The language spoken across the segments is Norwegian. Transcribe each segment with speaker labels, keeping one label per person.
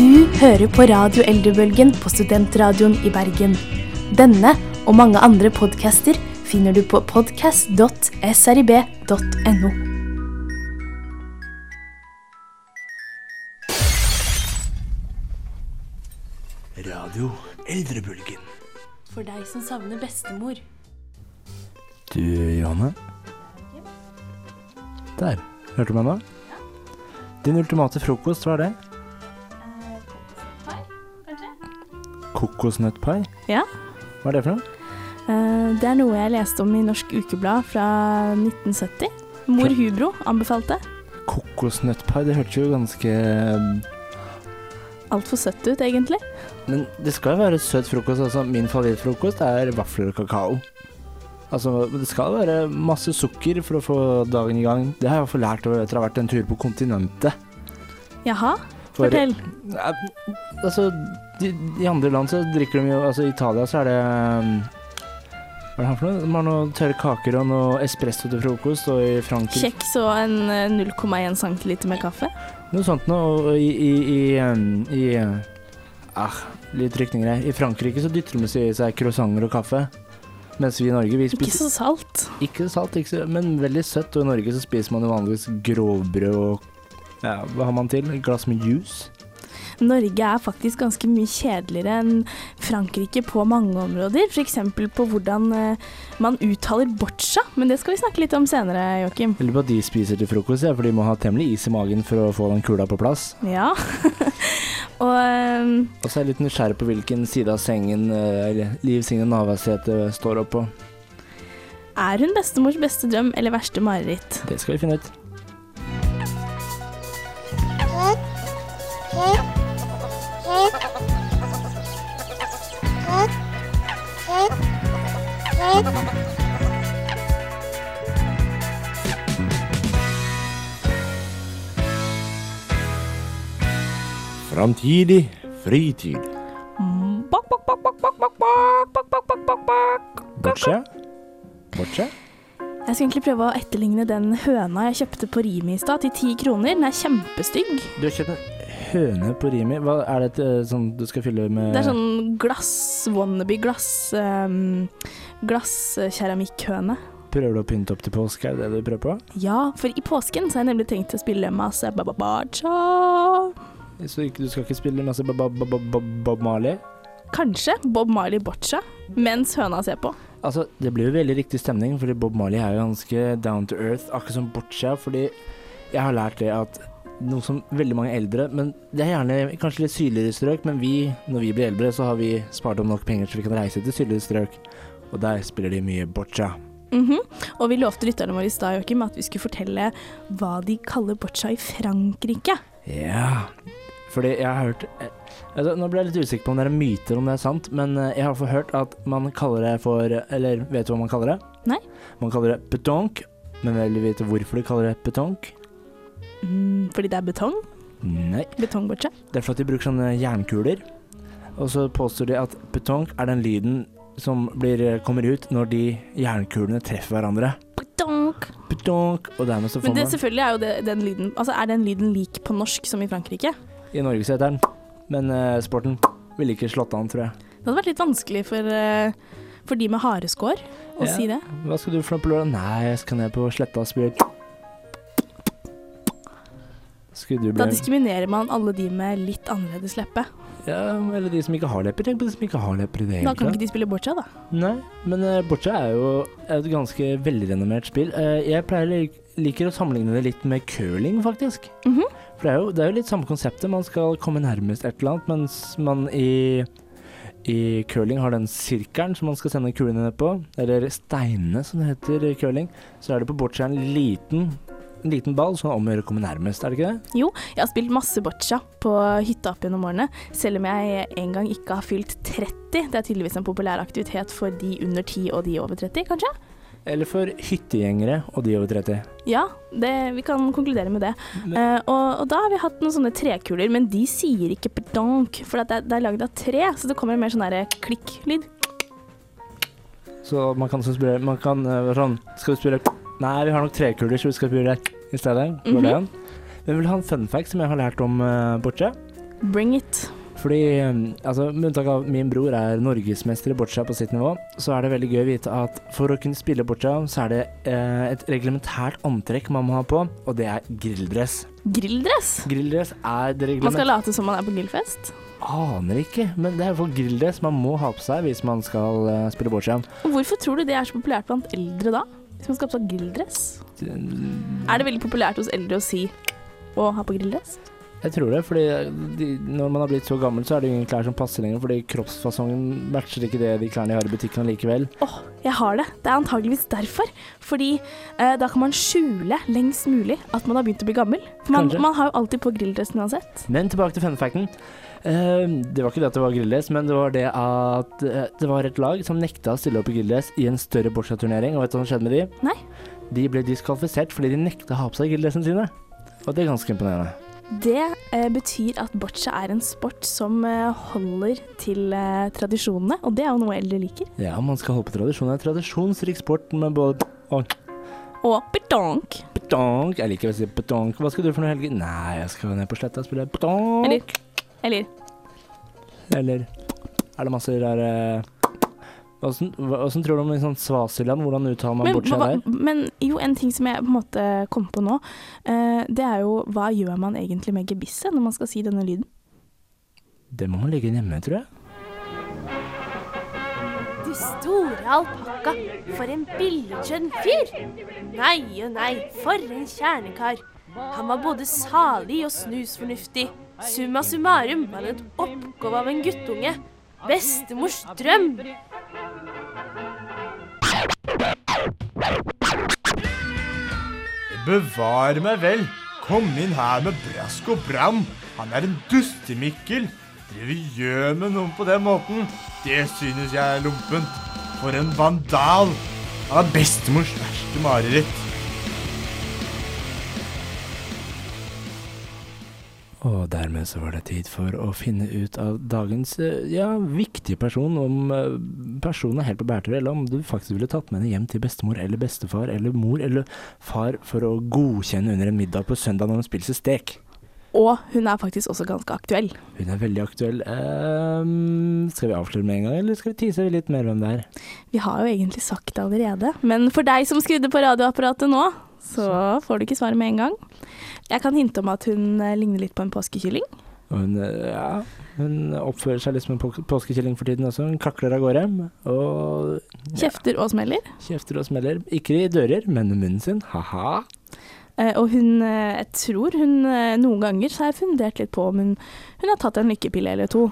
Speaker 1: Du hører på Radio Eldrebølgen på Studentradioen i Bergen. Denne og mange andre podcaster finner du på podcast.srib.no.
Speaker 2: Radio Eldrebølgen.
Speaker 1: For deg som savner bestemor.
Speaker 2: Du, Johanne. Der. Hørte du meg nå? Din ultimate frokost, hva er det? Kokosnøttpai?
Speaker 3: Ja.
Speaker 2: Hva er det for noe?
Speaker 3: Eh, Det er noe jeg leste om i Norsk Ukeblad fra 1970. Mor Hubro anbefalte.
Speaker 2: Kokosnøttpai, det hørtes jo ganske
Speaker 3: Altfor søtt ut, egentlig.
Speaker 2: Men det skal jo være søt frokost. Altså, min favorittfrokost er vafler og kakao. Altså, det skal være masse sukker for å få dagen i gang. Det har jeg i hvert fall lært etter å ha vært en tur på kontinentet.
Speaker 3: Jaha,
Speaker 2: For-
Speaker 3: fortell.
Speaker 2: Altså, de, I andre land så drikker de jo Altså, i Italia så er det um, Hva er det han for noe? De har noen tørre kaker og noe espresso til frokost, og i Frankrike
Speaker 3: Kjeks og en eh, 0,1 cm med kaffe.
Speaker 2: Noe sånt noe. Og i, i, i, um, i uh, ah, Litt rykninger her. I Frankrike så dytter de i seg croissanter og kaffe. Mens vi i Norge vi spiser Ikke
Speaker 3: så salt.
Speaker 2: Ikke salt, ikke så, men veldig søtt. Og i Norge så spiser man jo vanligvis grovbrød og ja, hva har man til? Et glass med juice?
Speaker 3: Norge er faktisk ganske mye kjedeligere enn Frankrike på mange områder. F.eks. på hvordan eh, man uttaler boccia, men det skal vi snakke litt om senere, Joakim.
Speaker 2: Eller at de spiser til frokost, ja, for de må ha temmelig is i magen for å få den kula på plass.
Speaker 3: Ja. og um,
Speaker 2: Og så er jeg litt nysgjerrig på hvilken side av sengen eh, eller Liv Signe Navarsete står på.
Speaker 3: er hun bestemors beste drøm eller verste mareritt?
Speaker 2: Det skal vi finne ut. Framtidig fritid.
Speaker 3: Mm, Bak, bak, bak, bak, bak, bak, bak, bak, bak, bak, bak, Bortsett?
Speaker 2: Boccia?
Speaker 3: Jeg skal egentlig prøve å etterligne den høna jeg kjøpte på Rimi i stad, til ti kroner. Den er kjempestygg.
Speaker 2: Du har kjøpt en høne på Rimi. Hva er det eh, sånn du skal fylle med
Speaker 3: Det er sånn glass, wannabe glass, um, glasskeramikkhøne.
Speaker 2: Prøver du å pynte opp til påske, er det det du prøver på?
Speaker 3: Ja, for i påsken så har jeg nemlig tenkt å spille masse bababacha.
Speaker 2: Så du skal ikke spille masse Bob, Bob, Bob, Bob, Bob Marley?
Speaker 3: Kanskje Bob Marley boccia, mens høna ser på.
Speaker 2: Altså, det blir jo veldig riktig stemning, fordi Bob Marley er jo ganske down to earth, akkurat som Boccia, fordi jeg har lært det at noe som veldig mange eldre, men det er gjerne kanskje litt sydligere strøk, men vi, når vi blir eldre, så har vi spart om nok penger så vi kan reise til sydligere strøk, og der spiller de mye Boccia.
Speaker 3: Mhm. Og vi lovte lytterne våre i stad, Joakim, at vi skulle fortelle hva de kaller boccia i Frankrike.
Speaker 2: Ja, fordi jeg har hørt eh, altså, Nå ble jeg litt usikker på om det er myter om det er sant, men eh, jeg har hørt at man kaller det for Eller vet du hva man kaller det?
Speaker 3: Nei.
Speaker 2: Man kaller det betonk, men vil du vite hvorfor de kaller det betonk?
Speaker 3: Mm, fordi det er betong?
Speaker 2: Nei.
Speaker 3: Betongboccia?
Speaker 2: Det er for at de bruker sånne jernkuler. Og så påstår de at betonk er den lyden som blir, kommer ut når de jernkulene treffer hverandre.
Speaker 3: Betonk.
Speaker 2: Betonk. og dermed så får
Speaker 3: Men det
Speaker 2: man
Speaker 3: selvfølgelig er jo det, den lyden Altså er den lyden lik på norsk som i Frankrike?
Speaker 2: I Norge så heter den. Men uh, sporten ville ikke slått an, tror jeg.
Speaker 3: Det hadde vært litt vanskelig for, uh, for de med hareskår å
Speaker 2: Ja.
Speaker 3: si det.
Speaker 2: Hva skal du for noe på lørdag? Nei, jeg skal ned på sletta og spille
Speaker 3: Da diskriminerer man alle de med litt annerledes leppe.
Speaker 2: Ja, eller de som ikke har lepper. Tenk på de som ikke har lepper i det
Speaker 3: Da kan ikke de spille boccia, da.
Speaker 2: Nei, men uh, boccia er jo et ganske velrenommert spill. Uh, jeg pleier liker å sammenligne det litt med curling, faktisk.
Speaker 3: Mhm.
Speaker 2: For det er, jo, det er jo litt samme konseptet. Man skal komme nærmest et eller annet, mens man i, i curling har den sirkelen som man skal sende kulene ned på. Eller steinene, som det heter i curling. Så er det på boccia en liten, en liten ball som om å å komme nærmest, er det ikke det?
Speaker 3: Jo, jeg har spilt masse boccia på hytta opp gjennom årene, selv om jeg en gang ikke har fylt 30. Det er tydeligvis en populær aktivitet for de under 10 og de over 30, kanskje?
Speaker 2: Eller for hyttegjengere og de over 30.
Speaker 3: Ja, det, vi kan konkludere med det. Eh, og, og da har vi hatt noen sånne trekuler, men de sier ikke pedonk, for det, det er lagd av tre, så det kommer mer sånn derre klikk-lyd.
Speaker 2: Så man kan spille Man kan eh, sånn Skal du spille Nei, vi har nok trekuler, så vi skal spille i stedet. Det
Speaker 3: Mhm.
Speaker 2: Men vil ha en fun fact som jeg har lært om uh, borte?
Speaker 3: Bring it.
Speaker 2: Fordi, um, altså, med unntak av min bror er norgesmester i boccia på sitt nivå, så er det veldig gøy å vite at for å kunne spille boccia, så er det eh, et reglementært antrekk man må ha på, og det er grilldress.
Speaker 3: Grilldress.
Speaker 2: Grilldress er det
Speaker 3: Man skal late som man er på grillfest.
Speaker 2: Aner ikke, men det er for grilldress man må ha på seg hvis man skal eh, spille boccia.
Speaker 3: Hvorfor tror du det er så populært blant eldre da? Hvis man skal ha på seg grilldress? Er det veldig populært hos eldre å si å ha på grilldress?
Speaker 2: Jeg tror det, fordi de, når man har blitt så gammel, så er det ingen klær som passer lenger, fordi kroppsfasongen matcher ikke det de klærne jeg har i butikken likevel.
Speaker 3: Åh, jeg har det. Det er antageligvis derfor. Fordi eh, da kan man skjule lengst mulig at man har begynt å bli gammel. For man, man har jo alltid på grilldressen uansett.
Speaker 2: Men tilbake til funfacten. Eh, det var ikke det at det var grilldress, men det var det at eh, det var et lag som nekta å stille opp i grilldress i en større Bortsett-turnering. Og vet du hva som skjedde med de?
Speaker 3: Nei.
Speaker 2: De ble diskvalifisert fordi de nekta å ha på seg grilldressene sine. Og det er ganske imponerende.
Speaker 3: Det eh, betyr at boccia er en sport som eh, holder til eh, tradisjonene, og det er jo noe eldre liker.
Speaker 2: Ja, man skal holde på tradisjonen. Det er tradisjonsrik sport med både og
Speaker 3: Og petanque.
Speaker 2: petanque. Jeg liker å si petanque. Hva skal du for noe i helgen? Nei, jeg skal ned på sletta og spille petanque.
Speaker 3: Eller, eller
Speaker 2: Eller er det masse rare Åssen hva- tror du om sånn Svasiland, hvordan uttaler man
Speaker 3: men,
Speaker 2: boccia der?
Speaker 3: men jo, en ting som jeg på en måte kom på nå, uh, det er jo hva gjør man egentlig med gebisset når man skal si denne lyden?
Speaker 2: Det må man legge inn hjemme, tror jeg.
Speaker 1: Du store alpakka, for en billedskjønn fyr! Nei og nei, for en kjernekar. Han var både salig og snusfornuftig. Summa summarum var han et oppgave av en guttunge. Bestemors drøm.
Speaker 4: Bevare meg vel! Kom inn her med brask og bram! Han er en dustemikkel! Driver gjør med noen på den måten? Det synes jeg er lompent. For en vandal! Han er bestemors verste mareritt.
Speaker 2: Og dermed så var det tid for å finne ut av dagens eh, ja, viktige person, om eh, personen er helt på bærtur, eller om du faktisk ville tatt med henne hjem til bestemor eller bestefar eller mor eller far for å godkjenne under en middag på søndag når hun spiser stek.
Speaker 3: Og hun er faktisk også ganske aktuell.
Speaker 2: Hun er veldig aktuell. Um, skal vi avsløre med en gang, eller skal vi tise litt mer hvem det er?
Speaker 3: Vi har jo egentlig sagt det allerede, men for deg som skrudde på radioapparatet nå, så får du ikke svaret med en gang. Jeg kan hinte om at hun eh, ligner litt på en påskekylling.
Speaker 2: Hun, eh, ja, hun oppfører seg litt som en pås- påskekylling for tiden også. Hun kakler av gårde. Og ja,
Speaker 3: Kjefter og smeller.
Speaker 2: kjefter og smeller. Ikke i dører, men i munnen sin. Ha-ha.
Speaker 3: Eh, Og hun, jeg tror hun noen ganger så har jeg fundert litt på om hun, hun har tatt en lykkepille eller to.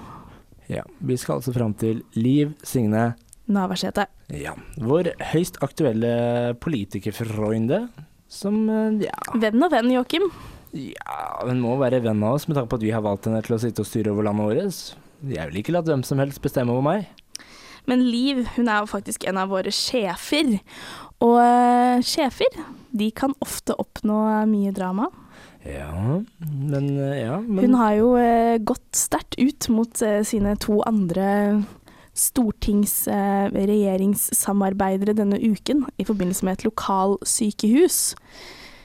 Speaker 2: Ja, vi skal altså fram til Liv Signe.
Speaker 3: Navarsete.
Speaker 2: Ja, vår høyst aktuelle politikerfreunde. Som, eh, ja,
Speaker 3: Venn og venn, Joakim.
Speaker 2: ja, hun må være venn av oss med tanke på at vi har valgt henne til å sitte og styre over landet vårt. Jeg vil ikke la hvem som helst bestemme over meg.
Speaker 3: Men Liv, hun er jo faktisk en av våre sjefer. Og eh, sjefer, de kan ofte oppnå mye drama.
Speaker 2: Ja, men eh, ja. Men,
Speaker 3: Hun har jo eh, gått sterkt ut mot eh, sine to andre stortings-regjeringssamarbeidere denne uken i forbindelse med et lokalsykehus.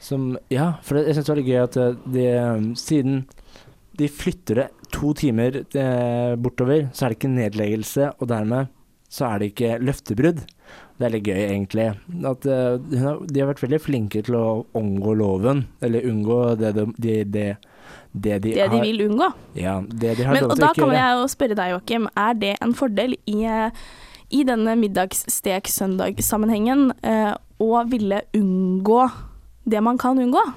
Speaker 2: Som, ja, for jeg syns det var litt gøy at eh, de, eh, siden de flytter det to timer eh, bortover, så er det ikke nedleggelse, og dermed så er det ikke løftebrudd. Det er litt gøy, egentlig. At de har vært veldig flinke til å omgå loven, eller unngå det de, de, det, det de
Speaker 3: Det
Speaker 2: har
Speaker 3: de vil unngå.
Speaker 2: Ja, det de har
Speaker 3: Men,
Speaker 2: lov til
Speaker 3: da
Speaker 2: å ikke
Speaker 3: kan jeg jo spørre deg, Joakim, er det en fordel i, eh, i denne middagsstek-søndag-sammenhengen eh, å ville unngå det man kan unngå?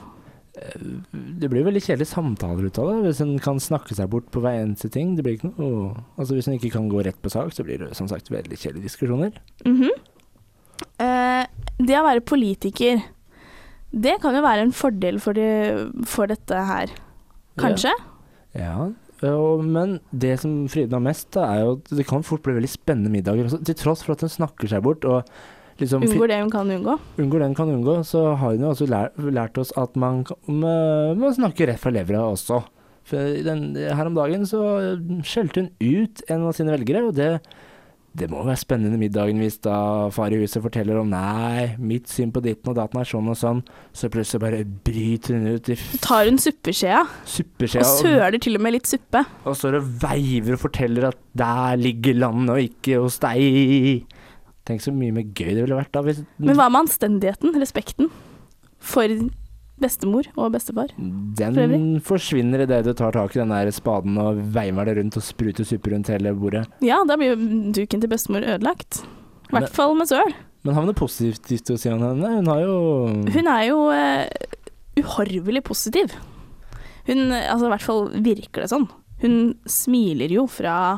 Speaker 2: Det blir veldig kjedelige samtaler ut av det, hvis en kan snakke seg bort på hver eneste ting. Det blir ikke noe Altså Hvis en ikke kan gå rett på sak, så blir det som sagt veldig kjedelige diskusjoner.
Speaker 3: Mhm. Eh, det å være politiker, det kan jo være en fordel for, de, for dette her, kanskje?
Speaker 2: Ja, og, men det som fryder meg mest, da, er jo at det kan fort bli veldig spennende middager. også. Til tross for at hun snakker seg bort og liksom
Speaker 3: Unngår det hun kan unngå.
Speaker 2: unngår det hun kan unngå, så har hun jo også lært, lært oss at man må snakke rett fra levra også. For den, her om dagen så skjelte hun ut en av sine velgere, og det, Det må være spennende middagen hvis da far i huset forteller om nei, mitt syn på ditten og datten er sånn og sånn, så plutselig bare bryter hun ut i
Speaker 3: Så tar hun suppeskjea
Speaker 2: suppeskjea
Speaker 3: og, søler til og med litt suppe.
Speaker 2: og står og veiver og forteller at der ligger landet og ikke hos deg. Tenk så mye mer gøy det ville vært da hvis
Speaker 3: Men hva med anstendigheten, respekten, for bestemor og bestefar?
Speaker 2: Den
Speaker 3: for
Speaker 2: forsvinner idet du tar tak i den der spaden og veiver det rundt og spruter suppe rundt hele bordet.
Speaker 3: Ja, da blir jo duken til bestemor ødelagt. I hvert fall med søl.
Speaker 2: Men har vi noe positivt å si om henne? Hun har jo
Speaker 3: Hun er jo uh, uhorvelig positiv. Hun, altså i hvert fall virker det sånn. Hun smiler jo fra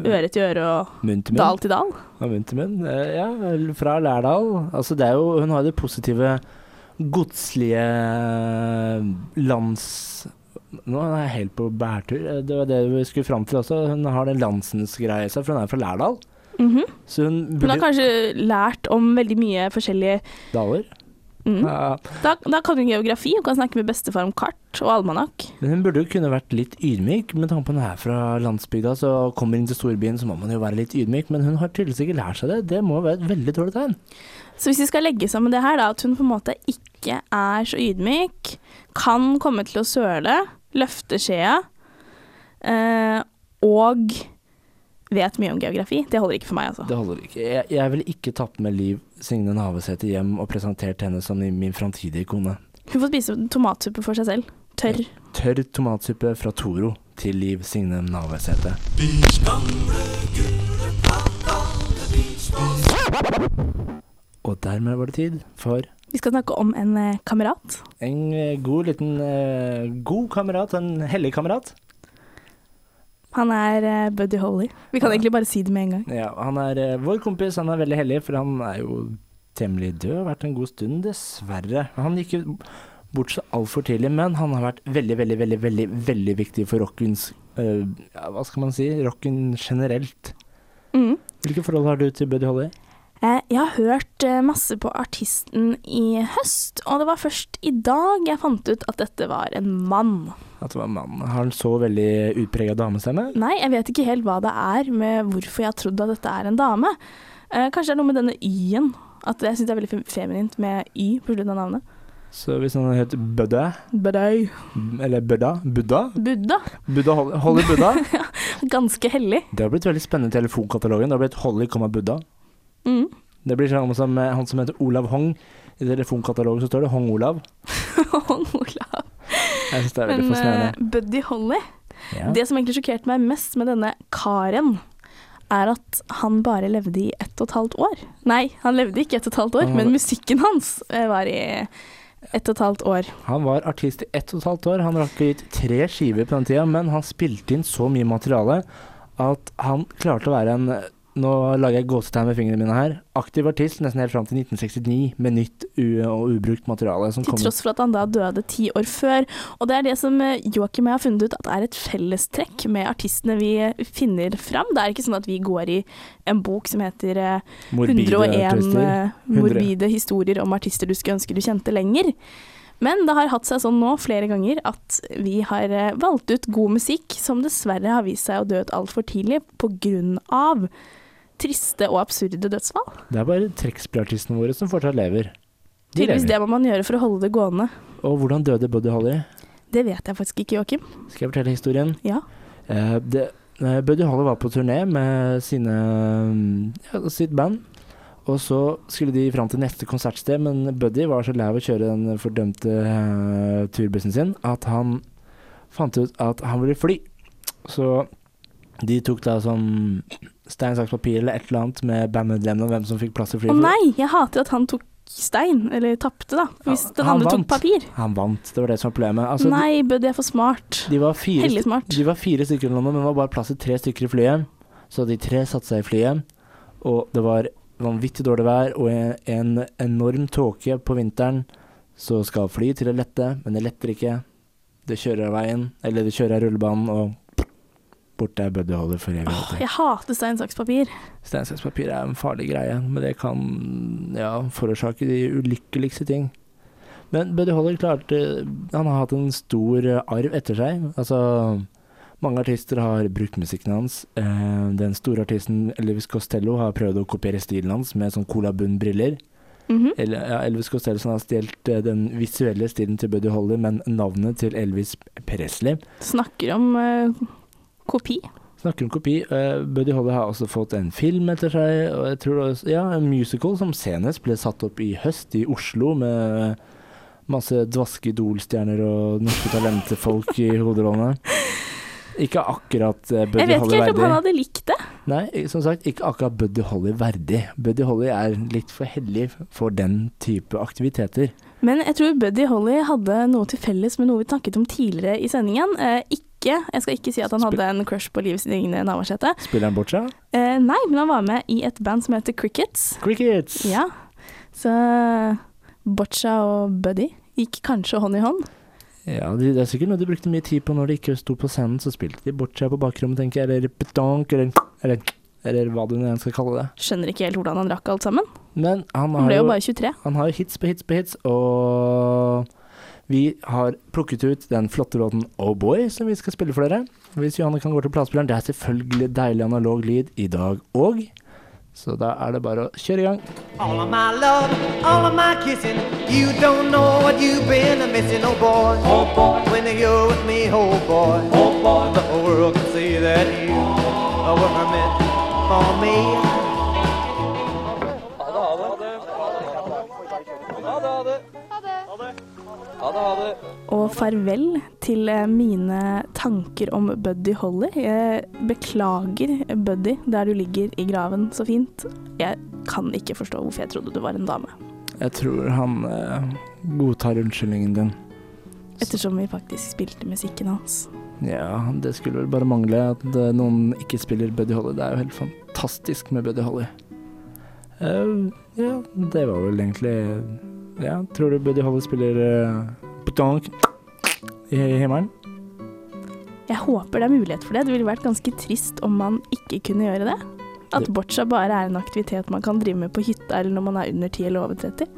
Speaker 3: øre til øre og
Speaker 2: munn til munn.
Speaker 3: dal til dal.
Speaker 2: Ja, munn til munn. Eh, Ja, fra Lærdal. Altså det er jo Hun har det positive godslige lands... Nå er jeg helt på bærtur. Eh, Det var det vi skulle fram til også. Hun har den landsens greie i seg, for hun er fra Lærdal.
Speaker 3: Mhm.
Speaker 2: Så hun
Speaker 3: Hun har kanskje lært om veldig mye forskjellige
Speaker 2: Daler.
Speaker 3: mm.
Speaker 2: Ja,
Speaker 3: da, da kan hun geografi, hun kan snakke med bestefar om kart og almanakk.
Speaker 2: men hun burde jo kunne vært litt ydmyk, med tanke på hun er fra landsbygda, så kommer inn til storbyen, så må man jo være litt ydmyk. Men hun har tydeligvis ikke lært seg det. Det må være et veldig dårlig tegn.
Speaker 3: Så hvis vi skal legge sammen det her, da, at hun på en måte ikke er så ydmyk, kan komme til å søle, løfte skjea, eh, og vet mye om geografi. Det holder ikke for meg, altså.
Speaker 2: Det holder ikke. Jeg, jeg ville ikke tatt med Liv Signe Navarsete hjem og presentert henne som min framtidige kone.
Speaker 3: Hun får spise tomatsuppe for seg selv. Tørr.
Speaker 2: Tørr tomatsuppe fra Toro til Liv Signe Navarsete. Og dermed var det tid for
Speaker 3: Vi skal snakke om en eh, kamerat.
Speaker 2: en eh, god liten eh, god kamerat, en hellig kamerat.
Speaker 3: Han er Buddy Holly. Vi kan
Speaker 2: Ja.
Speaker 3: egentlig bare si det med en gang.
Speaker 2: Ja, han er vår kompis, han er veldig hellig, for han er jo temmelig død, har vært en god stund, dessverre. Han gikk jo bort så altfor tidlig, men han har vært veldig, veldig, veldig, veldig, veldig viktig for rockens ja, Hva skal man si? Rocken generelt.
Speaker 3: Mm.
Speaker 2: Hvilke forhold har du til Buddy Holly?
Speaker 3: Eh, Jeg har hørt eh, masse på artisten i høst, og det var først i dag jeg fant ut at dette var en mann.
Speaker 2: At det var en mann. Har han så veldig utprega damestemme?
Speaker 3: Nei, jeg vet ikke helt hva det er med hvorfor jeg har trodd at dette er en dame. Eh, kanskje det er noe med denne y-en. At jeg syns det er veldig feminint med y på slutten av navnet.
Speaker 2: Så hvis han het Buddha
Speaker 3: Budøy.
Speaker 2: eller Buddha?
Speaker 3: Buddha.
Speaker 2: Buddha Holly, Holly Buddha?
Speaker 3: Ganske hellig.
Speaker 2: Det har blitt veldig spennende i telefonkatalogen. Det har blitt Holly, Buddha.
Speaker 3: Mm.
Speaker 2: Det blir sånn som eh, han som heter Olav Hong. I telefonkatalogen så står det Hong Olav.
Speaker 3: Hong-Olav.
Speaker 2: Jeg synes det er veldig
Speaker 3: Men
Speaker 2: fascinerende.
Speaker 3: eh, Buddy Holly
Speaker 2: Ja.
Speaker 3: Det som egentlig sjokkerte meg mest med denne karen, er at han bare levde i ett og et halvt år. Nei, han levde ikke ett og et halvt år, men musikken hans eh, var i ett og et halvt år.
Speaker 2: Han var artist i ett og et halvt år. Han rakk å gitt tre skiver på den tida, men han spilte inn så mye materiale at han klarte å være en Nå lager jeg gåsetegn med fingrene mine her. Aktiv artist nesten helt fram til 1969 med nytt u og ubrukt materiale. Som
Speaker 3: Til tross for at han da døde ti år før. Og det er det som eh, Joakim og jeg har funnet ut at er et fellestrekk med artistene vi finner fram. Det er ikke sånn at vi går i en bok som heter eh,
Speaker 2: morbide
Speaker 3: 101 eh,
Speaker 2: 100.
Speaker 3: morbide historier om artister du skulle ønske du kjente lenger. Men det har hatt seg sånn nå flere ganger at vi har valgt ut god musikk som dessverre har vist seg å dø ut altfor tidlig på grunn av triste og absurde dødsfall.
Speaker 2: Det er bare trekkspillartistene våre som fortsatt lever. De
Speaker 3: Tydeligvis
Speaker 2: lever.
Speaker 3: det må man gjøre for å holde det gående.
Speaker 2: Og hvordan døde Buddy Holly?
Speaker 3: Det vet jeg faktisk ikke, Joakim.
Speaker 2: Skal jeg fortelle historien?
Speaker 3: Ja.
Speaker 2: Uh, det, uh, Buddy Holly var på turné med sine, mm, ja, sitt band. Og så skulle de fram til neste konsertsted, men Buddy var så lei av å kjøre den fordømte uh, turbussen sin at han fant ut at han ville fly. Så de tok da sånn stein, saks, papir eller et eller annet med bandmedlemmene og hvem som fikk plass i
Speaker 3: Å nei, jeg hater at han tok stein, eller tapte, da. Hvis den
Speaker 2: han
Speaker 3: andre
Speaker 2: vant.
Speaker 3: tok papir.
Speaker 2: Han vant, det var det som var problemet. Altså,
Speaker 3: nei, Buddy er for smart.
Speaker 2: De var fire,
Speaker 3: Hellig smart.
Speaker 2: de var fire stykker i London, men det var bare plass til tre stykker i flyet. Så de tre satte seg i flyet, og det var vanvittig dårlig vær og en, en enorm tåke på vinteren. Så skal fly til å lette, men det letter ikke. Det kjører av veien, eller det kjører av rullebanen, og borte er Buddy Holder for evig.
Speaker 3: Åh, jeg hater stein, saks, papir.
Speaker 2: Stein, saks, papir er en farlig greie, men det kan ja, forårsake de ulykkeligste ting. Men Buddy Holly klarte Han har hatt en stor arv etter seg. Altså Mange artister har brukt musikken hans. Eh, den store artisten Elvis Costello har prøvd å kopiere stilen hans med sånn colabunn-briller.
Speaker 3: Mhm.
Speaker 2: Eller, ja, Elvis Costello har stjålet eh, den visuelle stilen til Buddy Holly, men navnet til Elvis Presley.
Speaker 3: Snakker om eh, kopi.
Speaker 2: Snakker om kopi. Uh, Buddy Holly har også fått en film etter seg, og jeg tror også, ja, en musical som senest ble satt opp i høst i Oslo med masse dvaske Idol-stjerner og norske talentefolk i hoderollene. Ikke akkurat eh, Buddy
Speaker 3: Jeg vet ikke helt om han hadde likt det.
Speaker 2: Nei, som sagt, ikke akkurat Buddy Holly verdig. Buddy Holly er litt for hellig for den type aktiviteter.
Speaker 3: Men jeg tror Buddy Holly hadde noe til felles med noe vi snakket om tidligere i sendingen. Eh, ikke, jeg skal ikke si at han hadde en crush på Liv Signe Navarsete.
Speaker 2: Spiller han boccia?
Speaker 3: Eh, nei, men han var med i et band som heter Crickets.
Speaker 2: Crickets!
Speaker 3: Ja, så Boccia og Buddy gikk kanskje hånd i hånd.
Speaker 2: Ja, det er sikkert noe de brukte mye tid på når de ikke sto på scenen. Så spilte de boccia på bakrommet, tenker jeg, eller petanque, eller, eller, eller hva du skal kalle det.
Speaker 3: Skjønner ikke helt hvordan han rakk alt sammen.
Speaker 2: Men han
Speaker 3: Han ble jo
Speaker 2: jo,
Speaker 3: bare 23.
Speaker 2: han har jo hits på hits på hits, og vi har plukket ut den flotte låten Oh Boy, som vi skal spille for dere. Hvis Johanne kan gå til platespilleren. Det er selvfølgelig deilig analog lyd i dag òg. Så da er det bare å kjøre i gang.
Speaker 5: All of my love, all of my kissing. You don't know what you've been missing, oh boy. Oh boy. When you're with me, oh boy. Oh boy. The whole world can see that you were meant for me.
Speaker 3: Og farvel til eh, mine tanker om Buddy Holly. Jeg beklager, Buddy, der du ligger i graven så fint. Jeg kan ikke forstå hvorfor jeg trodde du var en dame.
Speaker 2: Jeg tror han eh, godtar unnskyldningen din.
Speaker 3: Ettersom vi faktisk spilte musikken hans.
Speaker 2: Ja, det skulle vel bare mangle at eh, noen ikke spiller Buddy Holly. Det er jo helt fantastisk med Buddy Holly. Uh, ja, det var vel egentlig Ja, tror du Buddy Holly spiller uh, i himmelen?
Speaker 3: Jeg håper det er mulighet for det. Det ville vært ganske trist om man ikke kunne gjøre det. At boccia bare er en aktivitet man kan drive med på hytta eller når man er under 10 eller over 30.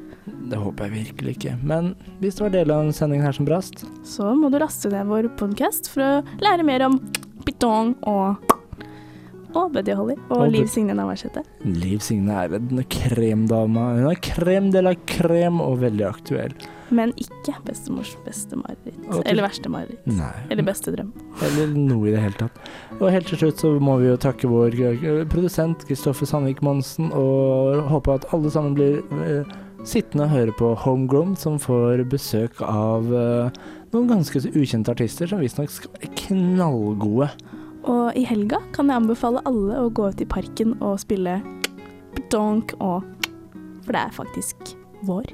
Speaker 2: Det håper jeg virkelig ikke. Men hvis det var del av sendingen her som brast,
Speaker 3: Så må du raste ned vår podcast for å lære mer om pitong og og Buddy Holly og
Speaker 2: Og
Speaker 3: Liv Signe Navarsete.
Speaker 2: Liv Signe er en kremdama. Hun er krem de la krem og veldig aktuell.
Speaker 3: Men ikke bestemors beste mareritt. Eller verste mareritt. Eller beste drøm.
Speaker 2: Eller noe i det hele tatt. Og helt til slutt så må vi jo takke vår eh, produsent Kristoffer Sandvik Monsen, og håpe at alle sammen blir eh, sittende og høre på Homegrown, som får besøk av eh, noen ganske ukjente artister som visstnok skal være knallgode.
Speaker 3: Og i helga kan jeg anbefale alle å gå ut i parken og spille donk og For det er faktisk vår.